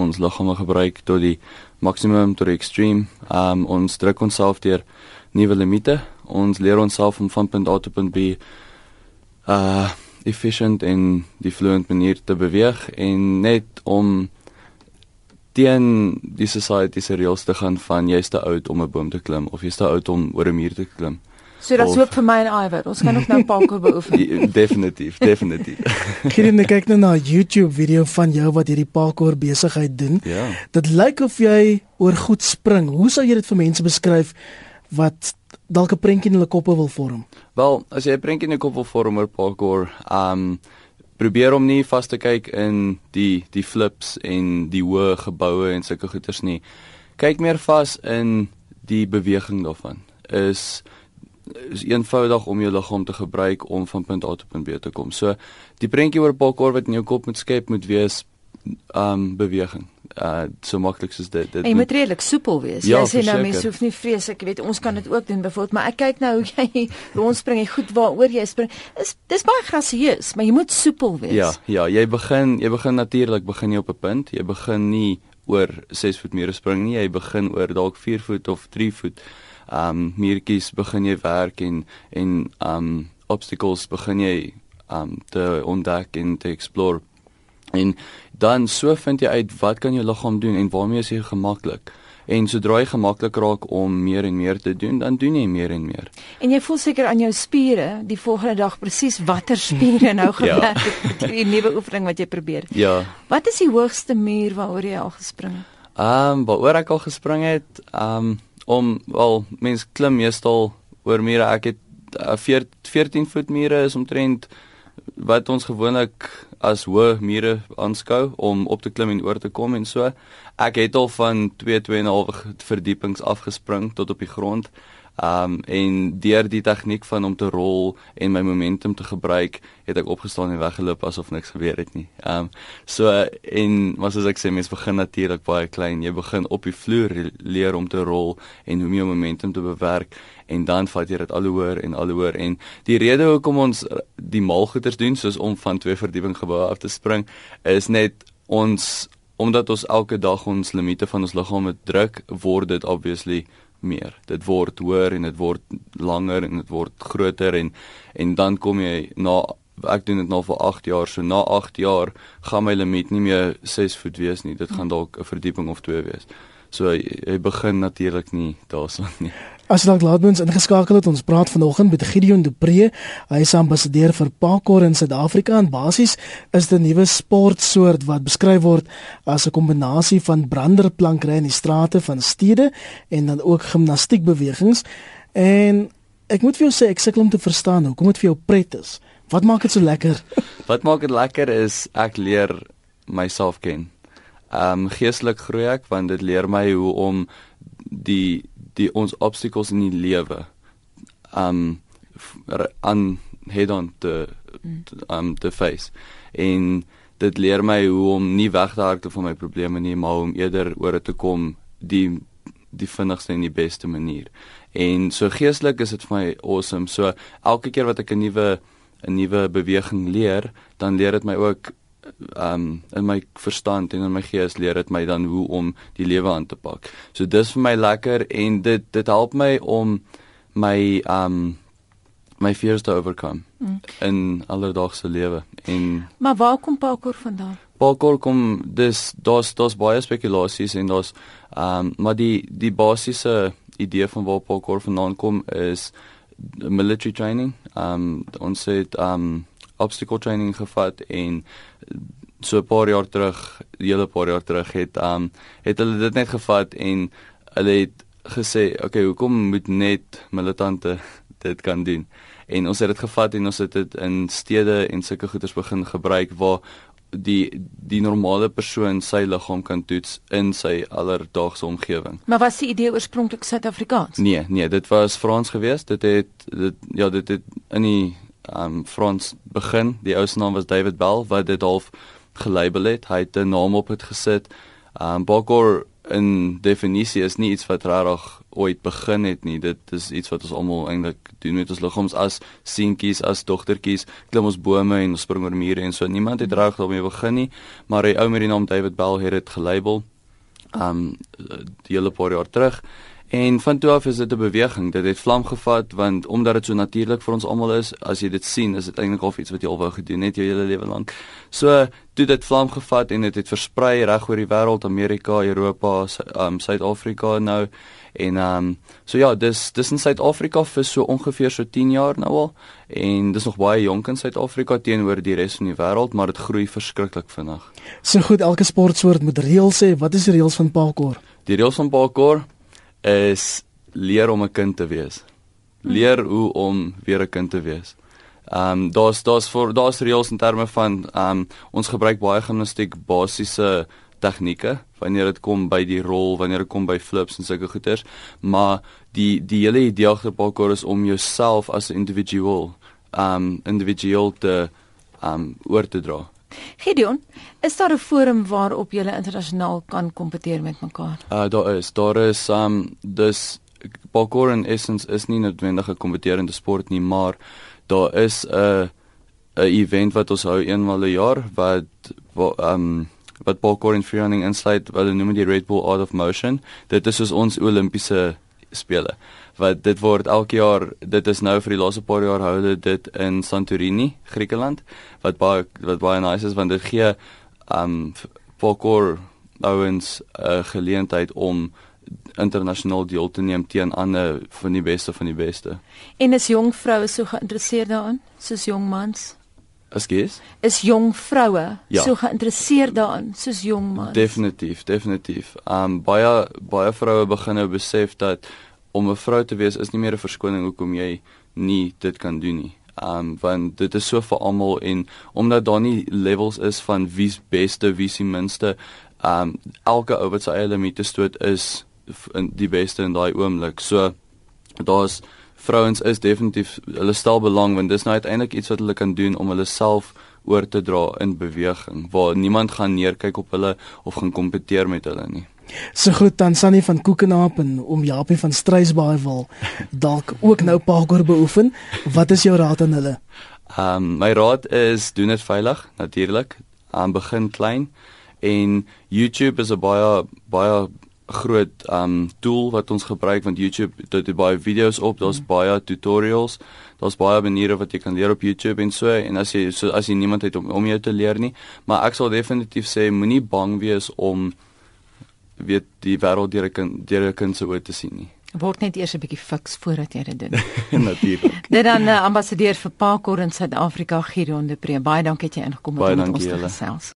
ons liggame gebruik tot die maksimum tot die extreme. Um ons druk onsself deur nuwe limite. Ons leer onsself om van punt A tot punt B uh efficient en die fluent manier te beweeg en net om teen die society se reëls te gaan van jy's te oud om 'n boom te klim of jy's te oud om oor 'n muur te klim. So dit's hoop vir my en Iwer. Ons kan ook nou parkour beoefen. definitief, definitief. Kyk net kyk nou na 'n YouTube video van jou wat hierdie parkour besigheid doen. Ja. Dit lyk of jy oor goed spring. Hoe sou jy dit vir mense beskryf wat dalk 'n prentjie in hulle koppe wil vorm? Wel, as jy 'n prentjie in 'n kop wil vorm oor parkour, um probeer om nie vas te kyk in die die flips en die hoë geboue en sulke goeters nie. Kyk meer vas in die beweging daarvan. Is is eenvoudig om jou liggaam te gebruik om van punt A tot punt B te kom. So die prentjie oor parkour wat in jou kop moet skep moet wees um beweging. Uh so maklik soos dit. dit jy moet redelik soepel wees. Ja, jy sê nou mense hoef nie vrees ek weet ons kan dit ook doen byvoorbeeld, maar ek kyk nou hoe jy rondspring en goed waaroor jy spring. Is dis baie grasieus, maar jy moet soepel wees. Ja, ja, jy begin jy begin natuurlik begin jy op 'n punt. Jy begin nie oor 6 voet mure spring nie. Jy begin oor dalk 4 voet of 3 voet. Um muurtjies begin jy werk en en um obstacles begin jy um te ontdek en te explore. En dan so vind jy uit wat kan jou liggaam doen en waarmee is jy gemaklik. En sodra jy gemaklik raak om meer en meer te doen, dan doen jy meer en meer. En jy voel seker aan jou spiere die volgende dag presies watter spiere nou gewerk het met hierdie nuwe oefening wat jy probeer. Ja. Wat is die hoogste muur waaroor jy al gespring het? Ehm um, waaroor ek al gespring het, ehm um, om wel mens klim meestal oor mure. Ek het uh, 14 voet mure is omtrent wat ons gewoonlik as hoë mure aanskou om op te klim en oor te kom en so. Ek het al van 2 2.5 verdiepings afgespring tot op die grond. Um en deur die tegniek van om te rol en my momentum te gebruik, het ek opgestaan en weggeloop asof niks gebeur het nie. Um so en maar soos ek sê, mens begin natuurlik baie klein. Jy begin op die vloer leer om te rol en hoe jou momentum te bewerk en dan vat jy dit al hoër en al hoër en die rede hoekom ons die maalgoeders doen soos om van twee verdieping geboue af te spring is net ons omdat ons elke dag ons limite van ons liggaam druk, word dit obviously meer. Dit word hoër en dit word langer en dit word groter en en dan kom jy na ek doen dit nou vir 8 jaar, so na 8 jaar gaan my limiet nie meer 6 voet wees nie. Dit gaan dalk 'n verdieping of 2 wees. So jy, jy begin natuurlik nie daarson nie. As dalk laat ons ingeskakel het, ons praat vanoggend met Gideon Dupré. Hy is ambassadeur vir parkour in Suid-Afrika en basies is dit 'n nuwe sportsoort wat beskryf word as 'n kombinasie van branderplankry in die strate van stede en dan ook gimnastiekbewegings. En ek moet vir jou sê ek sukkel om te verstaan hoekom dit vir jou pret is. Wat maak dit so lekker? Wat maak dit lekker is ek leer myself ken. Ehm um, geestelik groei ek want dit leer my hoe om die die ons obstacles in die lewe um aan head on te um te face en dit leer my hoe om nie weg te hardloop van my probleme nie maar om eerder oor dit te kom die die vinnigste en die beste manier. En so geestelik is dit vir my awesome. So elke keer wat ek 'n nuwe 'n nuwe beweging leer, dan leer dit my ook um in my verstand en in my gees leer dit my dan hoe om die lewe aan te pak. So dis vir my lekker en dit dit help my om my um my fears te overcome mm. in alledaagse lewe en Maar waar kom parkour vandaan? Parkour kom dis daar's daar's baie spekulasies en daar's um maar die die basiese idee van waar parkour vandaan kom is military training. Um ons het um obstacle training gevat en so 'n paar jaar terug, hele paar jaar terug het um het hulle dit net gevat en hulle het gesê, "Oké, okay, hoekom moet net militante dit kan doen?" En ons het dit gevat en ons het dit in stede en sulke goeders begin gebruik waar die die normale persoon sy liggaam kan toets in sy alledaagse omgewing. Maar was die idee oorspronklik Suid-Afrikaans? Nee, nee, dit was Frans geweest. Dit het dit ja, dit het in die um Frans begin. Die ou se naam was David Bell wat dit half gelabel het. Hy het 'n naam op dit gesit. Um Bokor in definisie is nie iets wat regtig ooit begin het nie. Dit is iets wat ons almal eintlik doen met ons liggaams as seentjies, as dogtertjies, klim ons bome en ons spring oor mure en so. Niemand het regtig daarmee begin nie, maar 'n ou met die naam David Bell het dit gelabel. Um die hele paar jaar terug En van toe af is dit 'n beweging. Dit het vlam gevat want omdat dit so natuurlik vir ons almal is, as jy dit sien, is dit eintlik of iets wat jy al wou gedoen het jou hele lewe lank. So, toe dit vlam gevat en dit het, het versprei reg oor die wêreld, Amerika, Europa, um Suid-Afrika nou en um so ja, dis dis in Suid-Afrika vir so ongeveer so 10 jaar nou al en dis nog baie jonk in Suid-Afrika teenoor die res van die wêreld, maar dit groei verskriklik vinnig. So goed, elke sportsoort moet reëls hê. Wat is die reëls van parkour? Die reëls van parkour is leer om 'n kind te wees. Leer hoe om weer 'n kind te wees. Ehm um, daar's daar's vir daar's reëls in terme van ehm um, ons gebruik baie gimnastiek basiese tegnieke wanneer dit kom by die rol, wanneer dit kom by flips en sulke goeters, maar die die hele idee agter parkour is om jouself as 'n individual ehm um, individueel te ehm um, oor te dra. Gideon, is daar 'n forum waarop julle internasionaal kan kompeteer met mekaar? Uh daar is, daar is um dus parkour in essence is nie noodwendig 'n kompeterende sport nie, maar daar is 'n 'n event wat ons hou eenmal 'n jaar wat um wat parkour en freerunning insluit, wat hulle noem die Red Bull Art of Motion. Dit is soos ons Olimpiese spele wat dit word elke jaar dit is nou vir die laaste paar jaar hou hulle dit in Santorini Griekeland wat baie wat baie nice is want dit gee um parkour ouens 'n uh, geleentheid om internasionaal deel te neem teen ander van die beste van die beste. En is jong vroue so geïnteresseerd daarin soos jong mans? Asgees? Is jong vroue ja. so geïnteresseerd daarin soos jong mans? Definitief, definitief. Um baie baie vroue begin nou besef dat om 'n vrou te wees is nie meer 'n verskoning hoekom jy nie dit kan doen nie. Um want dit is so vir almal en omdat daar nie levels is van wie's beste, wie's die minste, um elke ou wat sy eie limite stoot is in die beste in daai oomblik. So daar's vrouens is definitief hulle stel belang want dis nou uiteindelik iets wat hulle kan doen om hulle self oor te dra in beweging waar niemand gaan neerkyk op hulle of gaan kompeteer met hulle nie. So goed dan Sunny van Koekenaap en om Japie van Strysbaai wil dalk ook nou parkour beoefen. Wat is jou raad aan hulle? Ehm um, my raad is doen dit veilig natuurlik. Aan um, begin klein en YouTube is 'n baie baie groot um tool wat ons gebruik want YouTube dit het baie video's op, daar's mm. baie tutorials, daar's baie maniere wat jy kan leer op YouTube en so en as jy so as jy niemand het om om jou te leer nie, maar ek sal definitief sê moenie bang wees om weet die wêreld deur 'n kind deur 'n kind se oë te sien nie. Word net eers 'n bietjie fiks voordat jy dit doen. Natuurlik. Dit dan uh, ambassadeur vir Pakor in Suid-Afrika Gideon de Pre. Baie dankie dat jy ingekom het om met ons te gesels.